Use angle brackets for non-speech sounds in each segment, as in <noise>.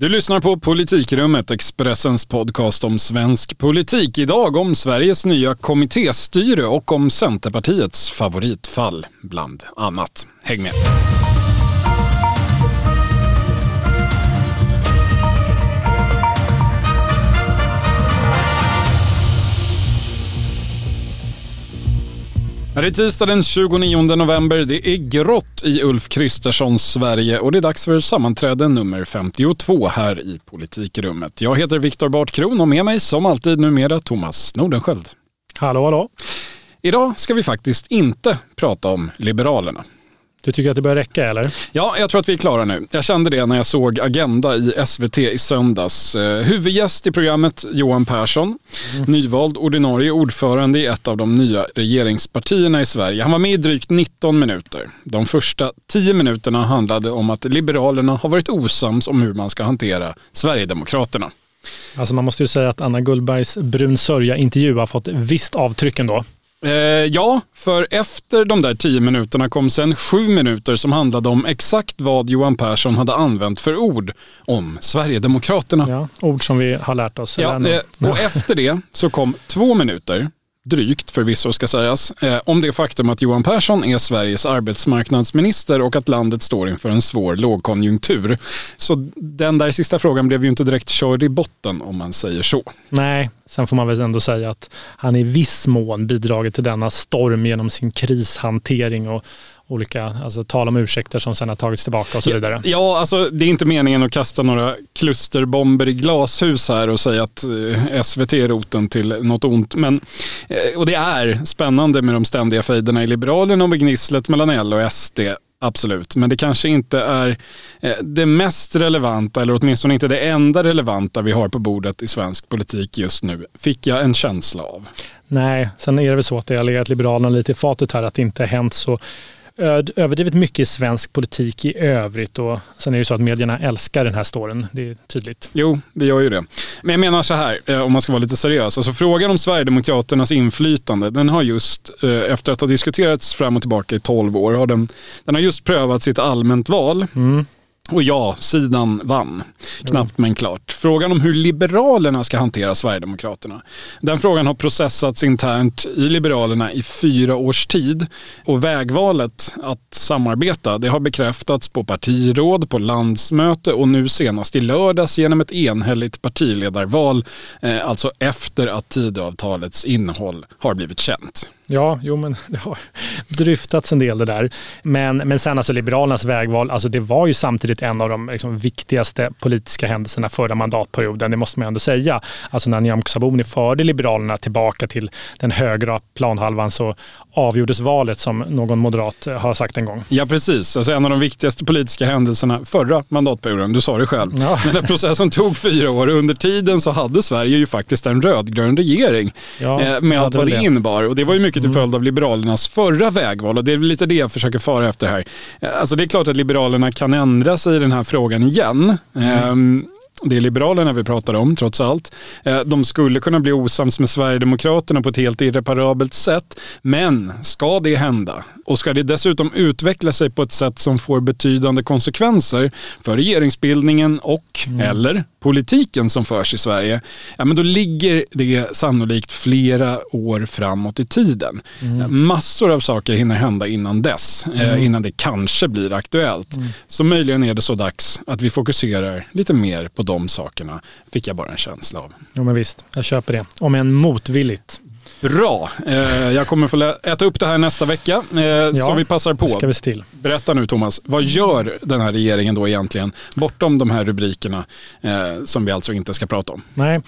Du lyssnar på Politikrummet, Expressens podcast om svensk politik. Idag om Sveriges nya kommittéstyre och om Centerpartiets favoritfall, bland annat. Häng med! Det är tisdag den 29 november. Det är grått i Ulf Kristerssons Sverige och det är dags för sammanträde nummer 52 här i Politikrummet. Jag heter Viktor Bartkron och med mig som alltid numera Thomas Nordenskjöld. Hallå, hallå. Idag ska vi faktiskt inte prata om Liberalerna. Du tycker att det börjar räcka eller? Ja, jag tror att vi är klara nu. Jag kände det när jag såg Agenda i SVT i söndags. Eh, huvudgäst i programmet Johan Persson, mm. nyvald ordinarie ordförande i ett av de nya regeringspartierna i Sverige. Han var med i drygt 19 minuter. De första 10 minuterna handlade om att Liberalerna har varit osams om hur man ska hantera Sverigedemokraterna. Alltså man måste ju säga att Anna Gullbergs brun sörja-intervju har fått visst avtryck ändå. Eh, ja, för efter de där tio minuterna kom sen sju minuter som handlade om exakt vad Johan Persson hade använt för ord om Sverigedemokraterna. Ja, ord som vi har lärt oss. Ja, eh, och efter det så kom två minuter drygt förvisso ska sägas, eh, om det faktum att Johan Persson är Sveriges arbetsmarknadsminister och att landet står inför en svår lågkonjunktur. Så den där sista frågan blev ju inte direkt körd i botten om man säger så. Nej, sen får man väl ändå säga att han i viss mån bidragit till denna storm genom sin krishantering och olika, alltså tal om ursäkter som sen har tagits tillbaka och så vidare. Ja, alltså det är inte meningen att kasta några klusterbomber i glashus här och säga att eh, SVT är roten till något ont. Men, eh, och det är spännande med de ständiga fejderna i Liberalerna och med gnisslet mellan L och SD. Absolut, men det kanske inte är eh, det mest relevanta eller åtminstone inte det enda relevanta vi har på bordet i svensk politik just nu, fick jag en känsla av. Nej, sen är det väl så att det har legat Liberalerna lite i fatet här att det inte har hänt så överdrivet mycket i svensk politik i övrigt och sen är det så att medierna älskar den här storyn. Det är tydligt. Jo, det gör ju det. Men jag menar så här, eh, om man ska vara lite seriös. Alltså frågan om Sverigedemokraternas inflytande, den har just, eh, efter att ha diskuterats fram och tillbaka i tolv år, har den, den har just prövat sitt allmänt val. Mm. Och ja, sidan vann. Knappt men klart. Frågan om hur Liberalerna ska hantera Sverigedemokraterna. Den frågan har processats internt i Liberalerna i fyra års tid. Och vägvalet att samarbeta det har bekräftats på partiråd, på landsmöte och nu senast i lördags genom ett enhälligt partiledarval. Eh, alltså efter att Tidöavtalets innehåll har blivit känt. Ja, jo men <laughs> det har dryftats en del det där. Men, men sen alltså Liberalernas vägval, alltså det var ju samtidigt en av de liksom, viktigaste politiska händelserna förra mandatperioden, det måste man ändå säga. Alltså när Nyamko Sabuni förde Liberalerna tillbaka till den högra planhalvan så avgjordes valet som någon moderat har sagt en gång. Ja precis, alltså en av de viktigaste politiska händelserna förra mandatperioden, du sa det själv. Ja. Den här processen tog fyra år och under tiden så hade Sverige ju faktiskt en rödgrön regering ja, eh, med allt vad det, det innebar. Och det var ju mycket till följd av Liberalernas förra vägval och det är lite det jag försöker fara efter här. Alltså det är klart att Liberalerna kan ändra sig i den här frågan igen. Mm. Um, det är Liberalerna vi pratar om trots allt. Eh, de skulle kunna bli osams med Sverigedemokraterna på ett helt irreparabelt sätt. Men ska det hända och ska det dessutom utveckla sig på ett sätt som får betydande konsekvenser för regeringsbildningen och mm. eller politiken som förs i Sverige, ja, men då ligger det sannolikt flera år framåt i tiden. Mm. Massor av saker hinner hända innan dess, eh, mm. innan det kanske blir aktuellt. Mm. Så möjligen är det så dags att vi fokuserar lite mer på de sakerna, fick jag bara en känsla av. Jo men visst, jag köper det. Om än motvilligt. Bra. Eh, jag kommer få äta upp det här nästa vecka, eh, ja, så vi passar på. Ska vi still. Berätta nu Thomas, vad gör den här regeringen då egentligen, bortom de här rubrikerna eh, som vi alltså inte ska prata om? Nej,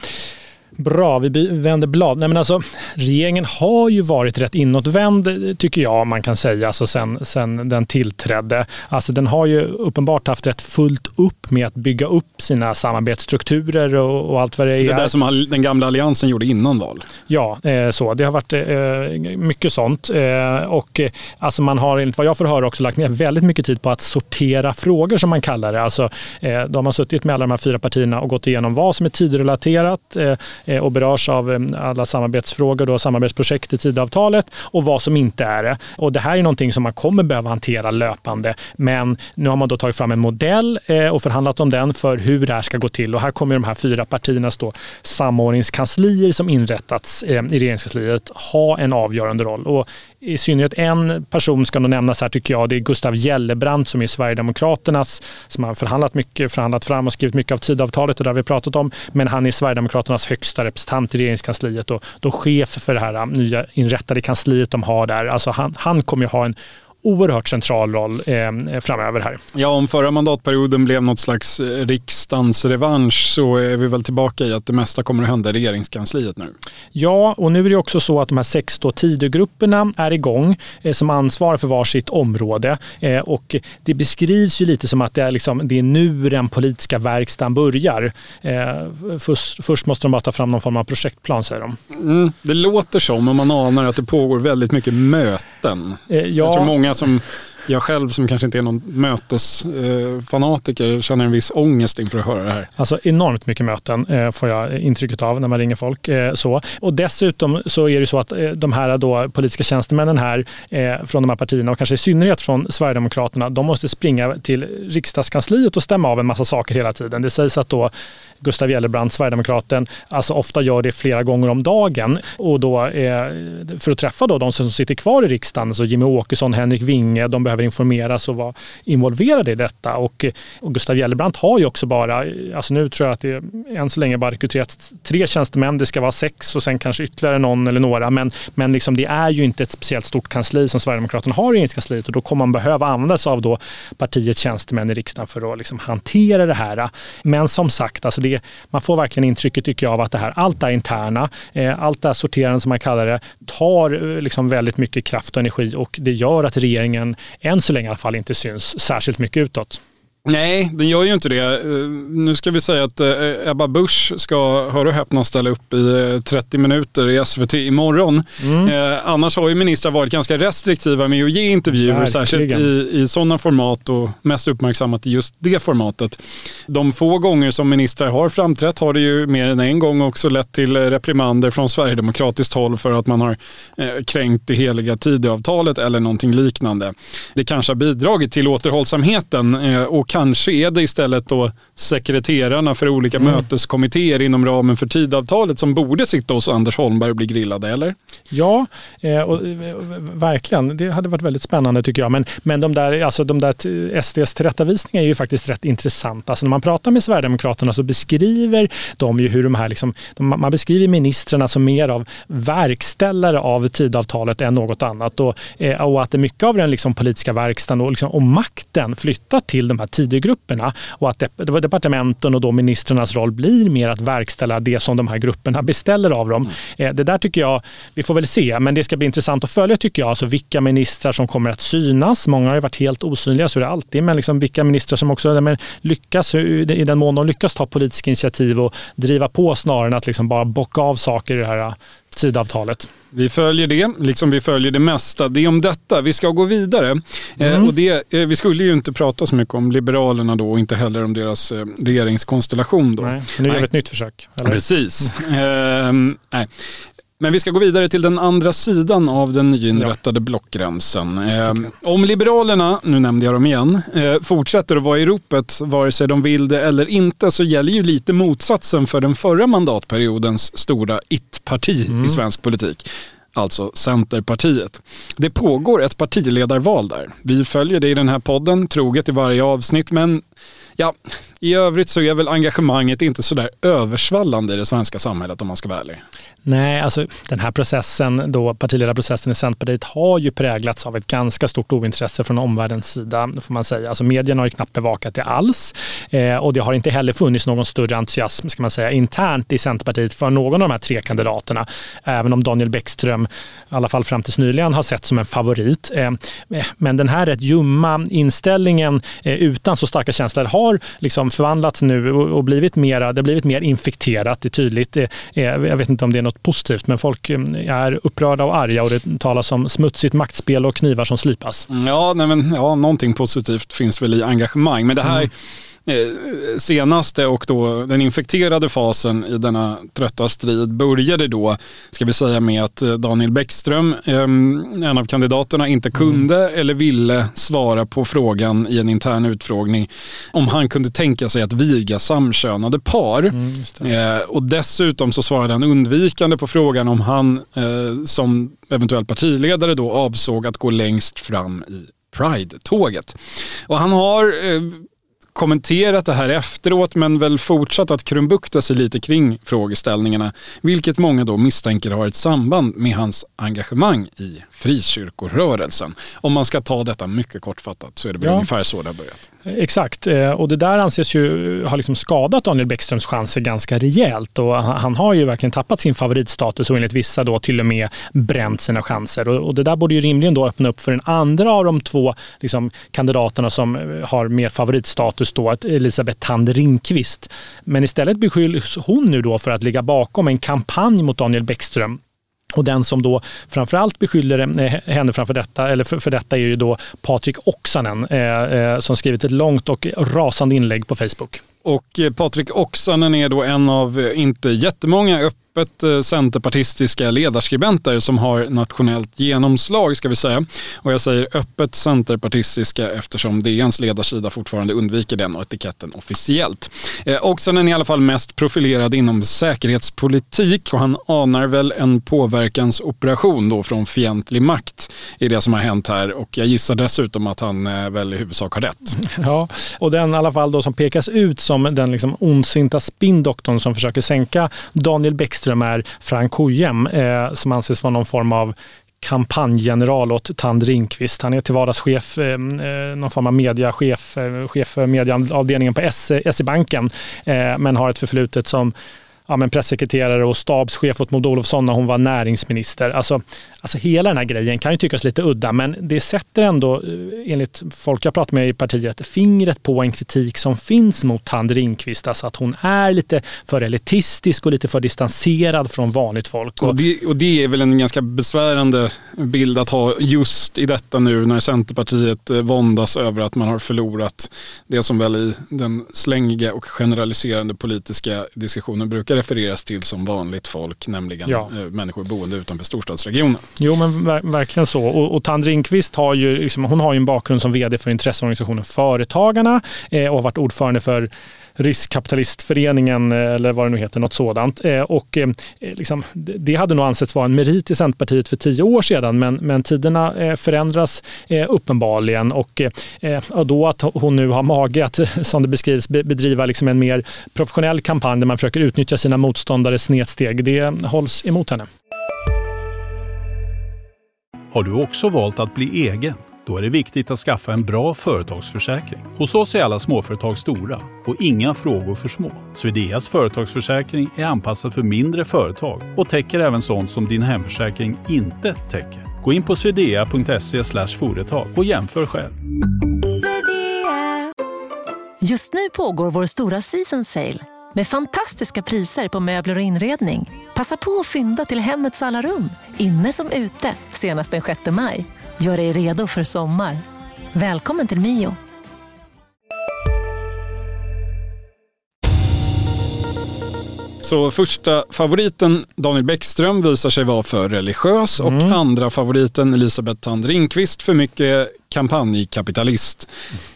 Bra, vi vänder blad. Nej, men alltså, regeringen har ju varit rätt inåtvänd tycker jag man kan säga alltså sen, sen den tillträdde. Alltså, den har ju uppenbart haft rätt fullt upp med att bygga upp sina samarbetsstrukturer och, och allt vad det är. Det där som den gamla alliansen gjorde innan val. Ja, eh, så. Det har varit eh, mycket sånt. Eh, och eh, alltså man har enligt vad jag får höra också lagt ner väldigt mycket tid på att sortera frågor som man kallar det. Alltså, eh, de har suttit med alla de här fyra partierna och gått igenom vad som är tidrelaterat Eh, och berörs av eh, alla samarbetsfrågor och samarbetsprojekt i Tidöavtalet och vad som inte är det. Och det här är någonting som man kommer behöva hantera löpande. Men nu har man då tagit fram en modell eh, och förhandlat om den för hur det här ska gå till. Och här kommer de här fyra partiernas då samordningskanslier som inrättats i regeringskansliet ha en avgörande roll. Och i synnerhet en person ska nog nämnas här tycker jag. Det är Gustav Gellebrand som är Sverigedemokraternas, som har förhandlat mycket, förhandlat fram och skrivit mycket av Tidöavtalet och det har vi pratat om. Men han är Sverigedemokraternas högsta representant i regeringskansliet och då chef för det här nya inrättade kansliet de har där. Alltså han, han kommer ju ha en oerhört central roll eh, framöver här. Ja, om förra mandatperioden blev något slags eh, riksdagens revansch så är vi väl tillbaka i att det mesta kommer att hända i regeringskansliet nu. Ja, och nu är det också så att de här sex Tidögrupperna är igång eh, som ansvarar för varsitt område eh, och det beskrivs ju lite som att det är, liksom, det är nu den politiska verkstaden börjar. Eh, först, först, måste de bara ta fram någon form av projektplan säger de. Mm, det låter som, och man anar att det pågår väldigt mycket möten. Eh, ja. Jag tror många många som jag själv som kanske inte är någon mötesfanatiker känner en viss ångest inför att höra det här. Alltså enormt mycket möten eh, får jag intrycket av när man ringer folk. Eh, så. Och dessutom så är det så att eh, de här då, politiska tjänstemännen här eh, från de här partierna och kanske i synnerhet från Sverigedemokraterna, de måste springa till riksdagskansliet och stämma av en massa saker hela tiden. Det sägs att då Gustav Gellerbrand, Sverigedemokraten, alltså ofta gör det flera gånger om dagen. Och då, eh, för att träffa då de som sitter kvar i riksdagen, så Jimmy Åkesson, Henrik Winge, de behöver informeras och vara involverade i detta. Och, och Gustav Gällebrandt har ju också bara, alltså nu tror jag att det än så länge bara rekryterat tre tjänstemän, det ska vara sex och sen kanske ytterligare någon eller några. Men, men liksom det är ju inte ett speciellt stort kansli som Sverigedemokraterna har i regeringskansliet och då kommer man behöva använda sig av då partiets tjänstemän i riksdagen för att liksom hantera det här. Men som sagt, alltså det, man får verkligen intrycket tycker jag av att det här, allt det interna, eh, allt det här sorterande som man kallar det, tar eh, liksom väldigt mycket kraft och energi och det gör att regeringen än så länge i alla fall inte syns särskilt mycket utåt. Nej, den gör ju inte det. Eh, nu ska vi säga att eh, Ebba Busch ska, hör och häpna, ställa upp i 30 eh, minuter i SVT imorgon. Mm. annars har ju ministrar varit ganska restriktiva med att ge intervjuer, Verkligen. särskilt i, i sådana format och mest uppmärksammat i just det formatet. De få gånger som ministrar har framträtt har det ju mer än en gång också lett till reprimander från sverigedemokratiskt håll för att man har kränkt det heliga Tidöavtalet eller någonting liknande. Det kanske har bidragit till återhållsamheten och kanske är det istället då sekreterarna för olika mm. möteskommittéer inom ramen för tidavtalet som borde sitta hos Anders Holmberg och bli grillade, eller? Ja, eh, och, eh, verkligen. Det hade varit väldigt spännande tycker jag. Men, men de där, alltså de där SDs tillrättavisningar är ju faktiskt rätt intressanta. Alltså när man pratar med Sverigedemokraterna så beskriver de ju hur de här, liksom, de, man beskriver ministrarna som mer av verkställare av tidavtalet än något annat. Och, eh, och att det mycket av den liksom, politiska verkstaden och, liksom, och makten flyttar till de här Tidögrupperna och att departementen och då ministrarnas roll blir mer att verkställa det som de här grupperna beställer av dem. Mm. Det där tycker jag, vi får väl se, men det ska bli intressant att följa tycker jag. Alltså vilka ministrar som kommer att synas. Många har ju varit helt osynliga, så är det alltid. Men liksom vilka ministrar som också men lyckas, i den mån de lyckas ta politiska initiativ och driva på snarare än att liksom bara bocka av saker i det här Tidavtalet. Vi följer det, liksom vi följer det mesta. Det är om detta. Vi ska gå vidare. Eh, mm. Eh, och det, eh, vi skulle ju inte prata så mycket om Liberalerna då och inte heller om deras eh, regeringskonstellation. Då. Nej, nu gör vi ett nytt försök. Eller? Precis. <laughs> eh, nej. Men vi ska gå vidare till den andra sidan av den nyinrättade ja. blockgränsen. Eh, om Liberalerna, nu nämnde jag dem igen, eh, fortsätter att vara i ropet, vare sig de vill det eller inte, så gäller ju lite motsatsen för den förra mandatperiodens stora it-parti mm. i svensk politik alltså Centerpartiet. Det pågår ett partiledarval där. Vi följer det i den här podden, troget i varje avsnitt, men ja, i övrigt så är väl engagemanget inte sådär översvallande i det svenska samhället om man ska vara ärlig. Nej, alltså den här processen, då partiledarprocessen i Centerpartiet har ju präglats av ett ganska stort ointresse från omvärldens sida, får man säga. Alltså medierna har ju knappt bevakat det alls eh, och det har inte heller funnits någon större entusiasm, ska man säga, internt i Centerpartiet för någon av de här tre kandidaterna. Även om Daniel Bäckström, i alla fall fram tills nyligen, har sett som en favorit. Eh, eh men den här rätt ljumma inställningen eh, utan så starka känslor har liksom förvandlats nu och blivit mer, det har blivit mer infekterat. Det är tydligt. Jag vet inte om det är något positivt, men folk eh, är upprörda och arga och det talas om smutsigt maktspel och knivar som slipas. Ja, nej men, ja någonting positivt finns väl i engagemang. Men det här mm senaste och då den infekterade fasen i denna trötta strid började då, ska vi säga med att Daniel Bäckström, en av kandidaterna, inte kunde mm. eller ville svara på frågan i en intern utfrågning om han kunde tänka sig att viga samkönade par. Mm, och dessutom så svarade han undvikande på frågan om han som eventuell partiledare då avsåg att gå längst fram i Pride-tåget. Och han har eh, kommenterat det här efteråt men väl fortsatt att krumbukta sig lite kring frågeställningarna. Vilket många då misstänker har ett samband med hans engagemang i frikyrkorörelsen. Om man ska ta detta mycket kortfattat så är det väl ja. ungefär så det har börjat. Exakt, eh, och det där anses ju ha liksom skadat Daniel Bäckströms chanser ganska rejält. Och han har ju verkligen tappat sin favoritstatus och enligt vissa då till och med bränt sina chanser. Och det där borde ju rimligen då öppna upp för den andra av de två liksom, kandidaterna som eh, har mer favoritstatus, då, Elisabeth Tand Ringqvist. Men istället beskylls hon nu då för att ligga bakom en kampanj mot Daniel Bäckström och den som då framförallt beskyller eh, henne framför detta, eller för, för detta är ju då Patrik Oksanen eh, eh, som skrivit ett långt och rasande inlägg på Facebook. Och eh, Patrik Oksanen är då en av eh, inte jättemånga öppet eh, centerpartistiska ledarskribenter som har nationellt genomslag ska vi säga. Och jag säger öppet centerpartistiska eftersom DNs ledarsida fortfarande undviker den och etiketten officiellt. Oksanen är i alla fall mest profilerad inom säkerhetspolitik och han anar väl en påverkansoperation då från fientlig makt i det som har hänt här och jag gissar dessutom att han väl i huvudsak har rätt. <laughs> Ja, och den i alla fall då som pekas ut som den liksom ondsinta spindoktorn som försöker sänka Daniel Bäckström är Frank Hojem eh, som anses vara någon form av kampanjgeneral åt Tand Ringqvist. Han är till vardags chef, eh, eh någon form av mediachef, eh, chef för medieavdelningen på SE-banken, eh, eh, men har ett förflutet som ja, men pressekreterare och stabschef åt Maud Olofsson när hon var näringsminister. Alltså, alltså hela den här grejen kan ju tyckas lite udda, men det sätter ändå, eh, enligt folk jag pratat med i partiet, fingret på en kritik som finns mot Tand Ringqvist. Alltså att hon är lite för elitistisk och lite för distanserad från vanligt folk. Och det, och det är väl en ganska besvärande bild att ha just i detta nu när Centerpartiet eh, våndas över att man har förlorat det som väl i den slängiga och generaliserande politiska diskussionen brukar refereras till som vanligt folk, nämligen ja. Eh, människor boende utanför storstadsregionen. Jo men ver verkligen så. Och, och Tand Ringqvist har ju, liksom, hon har ju en bakgrund som vd för intresseorganisationen Företagarna eh, och har varit ordförande för riskkapitalistföreningen eh, eller vad det nu heter, något sådant. Eh, och eh, liksom, det hade nog ansetts vara en merit i Centerpartiet för tio år sedan men, men tiderna förändras uppenbarligen och då att hon nu har mage att, <laughs> som det beskrivs, bedriva liksom en mer professionell kampanj där man försöker utnyttja sina motståndares snedsteg, det hålls emot henne. Har du också valt att bli egen? Då är det viktigt att skaffa en bra företagsförsäkring. Hos oss är alla småföretag stora och inga frågor för små. Swedeas företagsförsäkring är anpassad för mindre företag och täcker även sånt som din hemförsäkring inte täcker. Gå in på swedea.se företag och jämför själv. Just nu pågår vår stora season sale med fantastiska priser på möbler och inredning. Passa på att fynda till hemmets alla rum, inne som ute, senast den 6 maj. Gör dig redo för sommar. Välkommen till Mio. Så första favoriten Daniel Bäckström visar sig vara för religiös mm. och andra favoriten Elisabeth Tand Ringqvist för mycket kampanjkapitalist.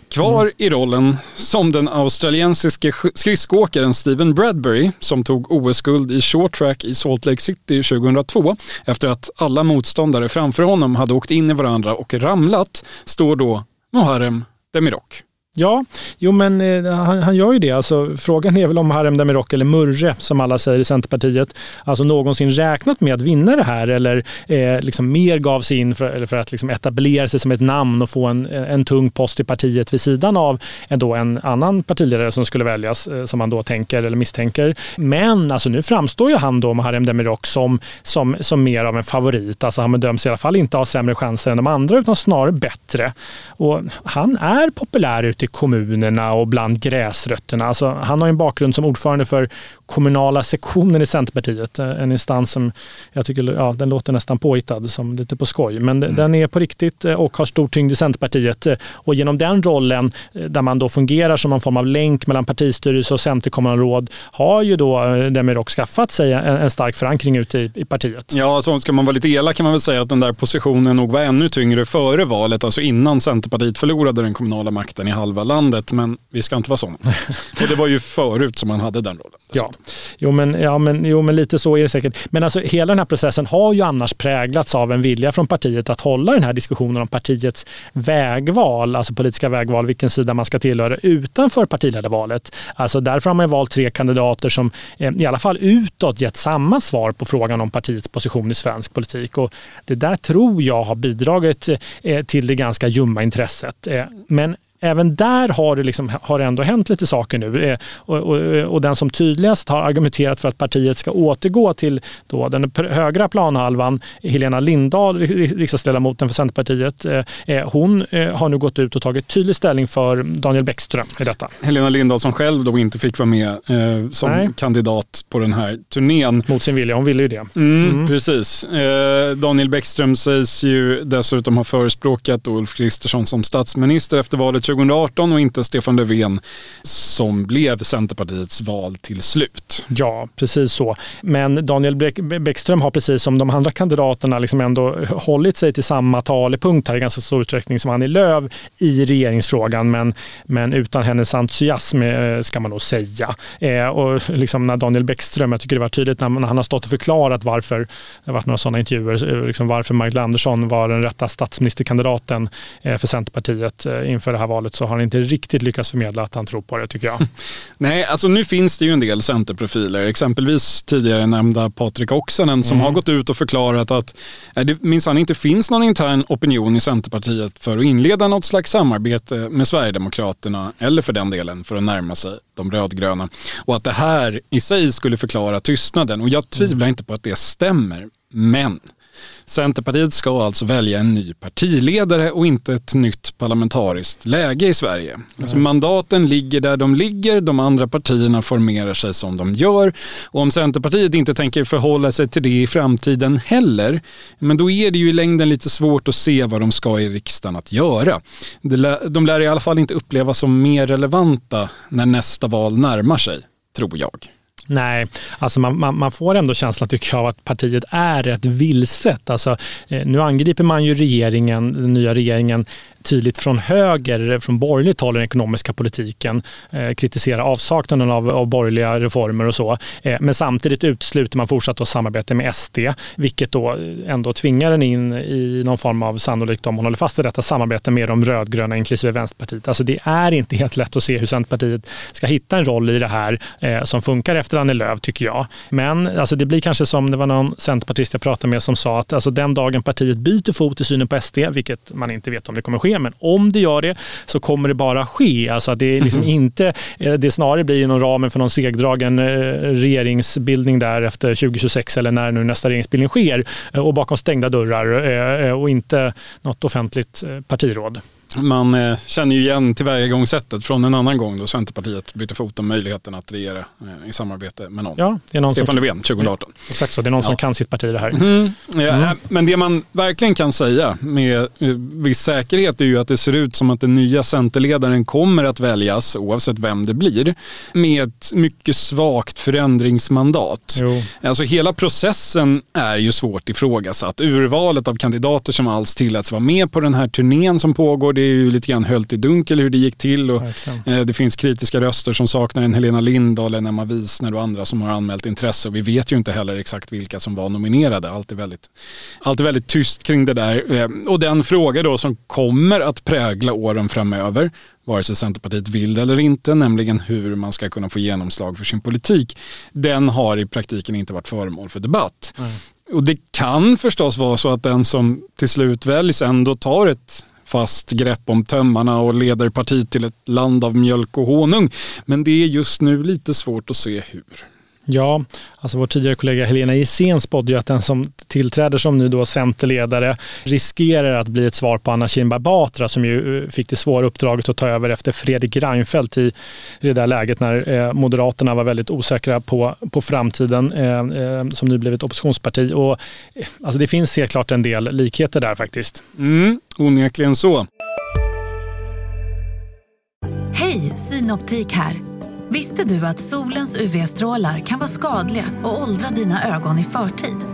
Kvar mm. i rollen som den australiensiske skridskoåkaren Steven Bradbury som tog OS-guld i short track i Salt Lake City 2002 efter att alla motståndare framför honom hade åkt in i varandra och ramlat står då Muharrem Demirok. Ja, jo men eh, han, han, gör ju det. Alltså, frågan är väl om Harem Demirok eller Murre, som alla säger i Centerpartiet, alltså någonsin räknat med att vinna det här eller eh, liksom mer gav sig in för, eller för att liksom etablera sig som ett namn och få en, en tung post i partiet vid sidan av en, då en annan partiledare som skulle väljas, eh, som man då tänker eller misstänker. Men alltså, nu framstår ju han då, Harem Demirok, som, som, som mer av en favorit. Alltså, han bedöms i alla fall inte ha sämre chanser än de andra utan snarare bättre. Och han är populär ute i kommunerna och bland gräsrötterna. Alltså, han har en bakgrund som ordförande för kommunala sektionen i Centerpartiet. Eh, en instans som jag tycker ja, den låter nästan påhittad, som lite på skoj. Men mm. den är på riktigt eh, och har stor tyngd i Centerpartiet. Och genom den rollen, där man då fungerar som en form av länk mellan partistyrelse och centerkommunalråd, har ju då Demirok skaffat sig en, en stark förankring ute i, i partiet. Ja, så ska man vara lite elak kan man väl säga att den där positionen nog var ännu tyngre före valet, alltså innan Centerpartiet förlorade den kommunala makten i halva landet. Men vi ska inte vara sådana. <laughs> Och det var ju förut som man hade den rollen. Ja, jo men, ja men, jo men lite så är det säkert. Men alltså hela den här processen har ju annars präglats av en vilja från partiet att hålla den här diskussionen om partiets vägval, alltså politiska vägval, vilken sida man ska tillhöra utanför partiledarvalet. Alltså därför har man valt tre kandidater som eh, i alla fall utåt gett samma svar på frågan om partiets position i svensk politik. Och det där tror jag har bidragit eh, till det ganska ljumma intresset. Eh, men även där har det, liksom, har det ändå hänt lite saker nu. Eh, och, och, och, den som tydligast har argumenterat för att partiet ska återgå till då den högra planhalvan, Helena Lindahl, riksdagsledamoten för Centerpartiet, eh, hon har nu gått ut och tagit tydlig ställning för Daniel Bäckström i detta. Helena Lindahl som själv då inte fick vara med eh, som Nej. kandidat på den här turnén. Mot sin vilja, hon ville ju det. Mm, mm. Precis. Eh, Daniel Bäckström sägs ju dessutom ha förespråkat Ulf Kristersson som statsminister efter valet 2018 och inte Stefan Löfven som blev Centerpartiets val till slut. Ja, precis så. Men Daniel Bäckström har precis som de andra kandidaterna liksom ändå hållit sig till samma talepunkt här i ganska stor utsträckning som Annie Lööf i regeringsfrågan, men, men utan hennes entusiasm eh, ska man nog säga. Eh, och liksom när Daniel Bäckström, jag tycker det var tydligt när, han har stått och förklarat varför, det har varit några sådana intervjuer, eh, liksom varför Magdalena Andersson var den rätta statsministerkandidaten för Centerpartiet inför det här valet valet så har han inte riktigt lyckats förmedla att han tror på det tycker jag. <laughs> Nej, alltså nu finns det ju en del centerprofiler, exempelvis tidigare nämnda Patrik Oksanen som mm. har gått ut och förklarat att det minsann inte finns någon intern opinion i Centerpartiet för att inleda något slags samarbete med Sverigedemokraterna eller för den delen för att närma sig de rödgröna. Och att det här i sig skulle förklara tystnaden. Och jag tvivlar mm. inte på att det stämmer. Men Centerpartiet ska alltså välja en ny partiledare och inte ett nytt parlamentariskt läge i Sverige. Alltså mandaten ligger där de ligger, de andra partierna formerar sig som de gör. Och om Centerpartiet inte tänker förhålla sig till det i framtiden heller, men då är det ju i längden lite svårt att se vad de ska i riksdagen att göra. De lär i alla fall inte upplevas som mer relevanta när nästa val närmar sig, tror jag. Nej, alltså man, man, man, får ändå känslan tycker jag av att partiet är rätt vilset. Alltså, eh, nu angriper man ju regeringen, den nya regeringen tydligt från höger, från borgerligt håll, den ekonomiska politiken. Eh, kritiserar avsaknaden av, av borgerliga reformer och så. Eh, men samtidigt utesluter man fortsatt att samarbete med SD, vilket då ändå tvingar den in i någon form av, sannolikt om man håller fast vid detta, samarbete med de rödgröna, inklusive Vänsterpartiet. Alltså det är inte helt lätt att se hur Centerpartiet ska hitta en roll i det här eh, som funkar efter Annie Lööf, tycker jag. Men alltså, det blir kanske som, det var någon centerpartist jag pratade med som sa att alltså, den dagen partiet byter fot i synen på SD, vilket man inte vet om det kommer ske, men om det gör det så kommer det bara ske. Alltså det, är liksom mm. inte, eh, det snarare blir inom ramen för någon segdragen eh, regeringsbildning där efter 2026 eller när nu nästa regeringsbildning sker eh, och bakom stängda dörrar och inte något offentligt partiråd. Man eh, känner ju igen tillvägagångssättet från en annan gång då Centerpartiet bytte fot om möjligheten att regera eh, i samarbete med någon. Ja, det är någon Stefan som, Löfven 2018. Ja, exakt så, det är någon ja. som kan sitt parti det här. Mm. Ja, mm. Men det man verkligen kan säga med eh, viss säkerhet är ju att det ser ut som att den nya Centerledaren kommer att väljas, oavsett vem det blir, med ett mycket svagt förändringsmandat. Jo. Alltså hela processen är ju svårt ifrågasatt. Urvalet av kandidater som alls tilläts vara med på den här turnén som pågår, det är ju lite grann höljt i dunkel hur det gick till och eh, det finns kritiska röster som saknar en Helena Lindahl, en Emma Wiesner och andra som har anmält intresse och vi vet ju inte heller exakt vilka som var nominerade. Allt är väldigt, allt är väldigt tyst kring det där. Eh, och den fråga då som kommer att prägla åren framöver vare sig Centerpartiet vill eller inte, nämligen hur man ska kunna få genomslag för sin politik, den har i praktiken inte varit föremål för debatt. Mm. Och det kan förstås vara så att den som till slut väljs ändå tar ett fast grepp om tömmarna och leder partiet till ett land av mjölk och honung. Men det är just nu lite svårt att se hur. Ja, alltså vår tidigare kollega Helena Gissén spådde ju att den som tillträder som nu då centerledare riskerar att bli ett svar på Anna Kinberg Batra som ju eh, fick det svåra uppdraget att ta över efter Fredrik Reinfeldt i det där läget när eh, Moderaterna var väldigt osäkra på, på framtiden som nu blivit oppositionsparti. Och, alltså det finns helt klart en del likheter där faktiskt. Mm, onekligen så. Hej, Synoptik här. Visste du att solens UV-strålar kan vara skadliga och åldra dina ögon i förtid?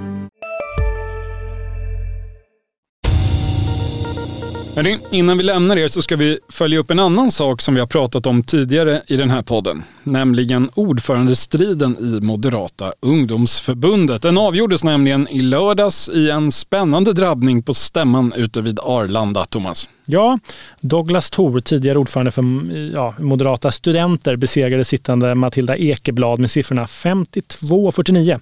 Hörrni, innan vi lämnar er så ska vi följa upp en annan sak som vi har pratat om tidigare i den här podden. Nämligen ordförandestriden i Moderata ungdomsförbundet. Den avgjordes nämligen i lördags i en spännande drabbning på stämman ute vid Arlanda, Thomas. Ja, Douglas Thor, tidigare ordförande för ja, Moderata studenter, besegrade sittande Matilda Ekeblad med siffrorna 52-49.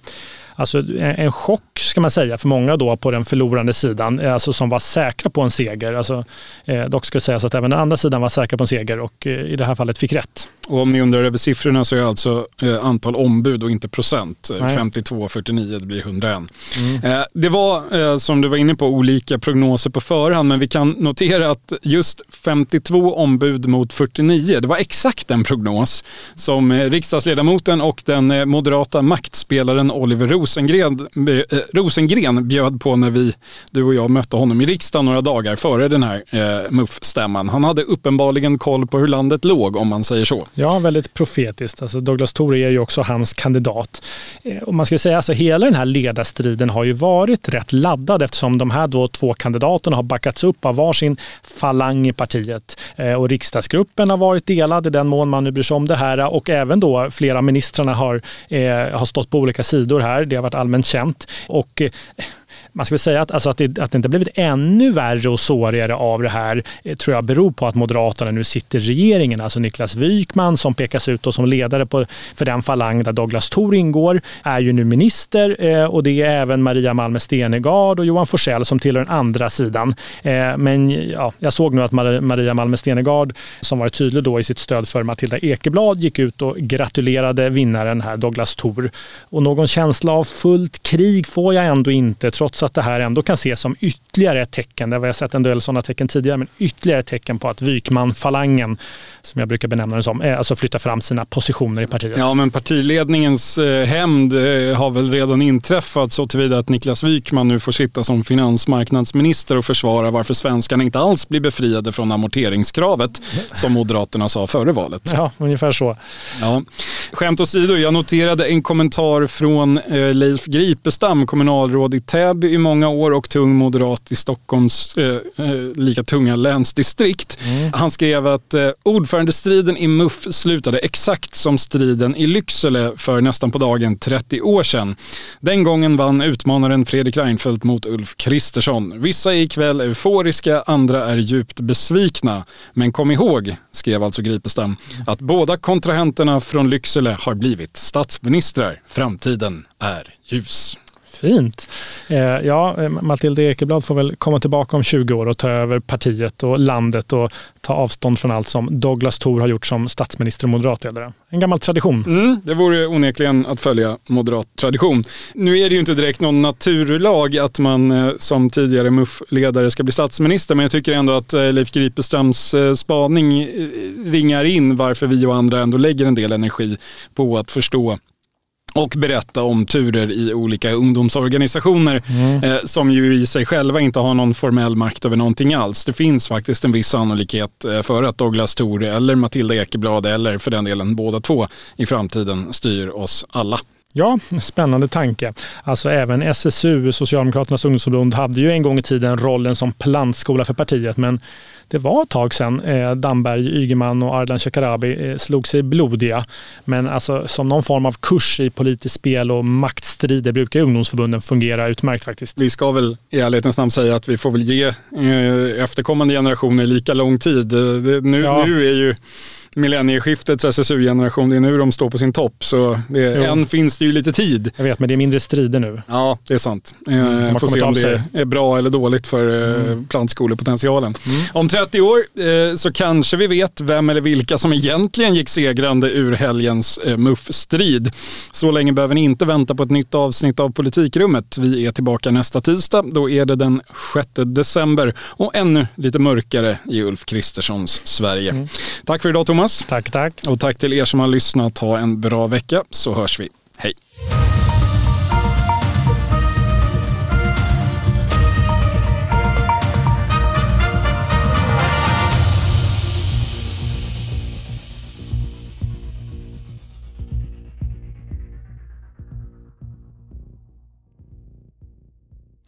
Alltså en chock ska man säga för många då på den förlorande sidan, alltså som var säkra på en seger. Alltså, eh, dock ska sägas att även den andra sidan var säkra på en seger och eh, i det här fallet fick rätt. Och om ni undrar över siffrorna så är alltså eh, antal ombud och inte procent. Nej. 52, 49, det blir 101. Mm. Eh, det var, eh, som du var inne på, olika prognoser på förhand, men vi kan notera att just 52 ombud mot 49, det var exakt den prognos som eh, riksdagsledamoten och den eh, moderata maktspelaren Oliver Rosengren, eh, Rosengren bjöd på när vi, du och jag mötte honom i riksdagen några dagar före den här eh, MUF-stämman. Han hade uppenbarligen koll på hur landet låg, om man säger så. Ja, väldigt profetiskt. Alltså Douglas Thore är ju också hans kandidat. Eh, och man ska säga alltså hela den här ledarstriden har ju varit rätt laddad eftersom de här då två kandidaterna har backats upp av varsin falang i partiet. Eh, och riksdagsgruppen har varit delad i den mån man nu bryr sig om det här och även då flera ministrarna har, eh, har stått på olika sidor här. Det har varit allmänt känt. Och eh, man ska väl säga att, alltså att, det, att det inte blivit ännu värre och sårigare av det här eh, tror jag beror på att Moderaterna nu sitter i regeringen. Alltså Niklas Wykman som pekas ut som ledare på, för den falang där Douglas Thor ingår är ju nu minister eh, och det är även Maria Malmer Stenegard och Johan Forsell som tillhör den andra sidan. Eh, men ja, jag såg nu att Maria Malmer Stenegard som varit tydlig då i sitt stöd för Matilda Ekeblad gick ut och gratulerade vinnaren här Douglas Thor. Och någon känsla av fullt krig får jag ändå inte trots trots att det här ändå kan ses som ytterligare ett tecken, där vi har sett en del sådana tecken tidigare, men ytterligare ett tecken på att Wykman-falangen, som jag brukar benämna den som, alltså flyttar fram sina positioner i partiet. Ja, men partiledningens eh, hämnd eh, har väl redan inträffat så tillvida att Niklas Wykman nu får sitta som finansmarknadsminister och försvara varför svenskarna inte alls blir befriade från amorteringskravet, som Moderaterna sa före valet. Ja, ungefär så. Ja. Skämt åsido, jag noterade en kommentar från eh, Leif Gripestam, kommunalråd i Täby i många år och tung moderat i Stockholms eh, eh, lika tunga länsdistrikt. Mm. Han skrev att eh, ordförandestriden i MUF slutade exakt som striden i Lycksele för nästan på dagen 30 år sedan. Den gången vann utmanaren Fredrik Reinfeldt mot Ulf Kristersson. Vissa är ikväll euforiska, andra är djupt besvikna. Men kom ihåg, skrev alltså Gripestam, att båda kontrahenterna från Lycksele har blivit statsministrar. Framtiden är ljus. Fint. Eh, ja, eh, Matilda Ekeblad får väl komma tillbaka om 20 år och ta över partiet och landet och ta avstånd från allt som Douglas Thor har gjort som statsminister och moderatledare. En gammal tradition. Mm, det vore onekligen att följa moderat tradition. Nu är det ju inte direkt någon naturlag att man eh, som tidigare MUF-ledare ska bli statsminister, men jag tycker ändå att eh, Leif Gripestrams eh, spaning ringar in varför vi och andra ändå lägger en del energi på att förstå och berätta om turer i olika ungdomsorganisationer mm. eh, som ju i sig själva inte har någon formell makt över någonting alls. Det finns faktiskt en viss sannolikhet eh, för att Douglas Thor eller Matilda Ekeblad eller för den delen båda två i framtiden styr oss alla. Ja, spännande tanke. Alltså även SSU, Socialdemokraternas ungdomsförbund, hade ju en gång i tiden rollen som plantskola för partiet, men det var ett tag sedan eh, Damberg, Ygeman och Ardalan Shekarabi eh, slog sig blodiga. Men alltså, som någon form av kurs i politiskt spel och makt strider brukar ungdomsförbunden fungera utmärkt faktiskt. Vi ska väl i ärlighetens namn säga att vi får väl ge eh, efterkommande generationer lika lång tid. Eh, det, nu, ja. nu är ju millennieskiftets SSU-generation, det är nu de står på sin topp. Så det, än finns det ju lite tid. Jag vet, men det är mindre strider nu. Ja, det är sant. Mm, eh, får se om det är bra eller dåligt för eh, mm. plantskolepotentialen. Mm. Om 30 år eh, så kanske vi vet vem eller vilka som egentligen gick segrande ur helgens eh, MUF-strid. Så länge behöver ni inte vänta på ett nytt avsnitt av Politikrummet. Vi är tillbaka nästa tisdag. Då är det den 6 december och ännu lite mörkare i Ulf Kristerssons Sverige. Mm. Tack för idag. Thomas. Tack, tack. Och tack till er som har lyssnat. Ha en bra vecka så hörs vi. Hej.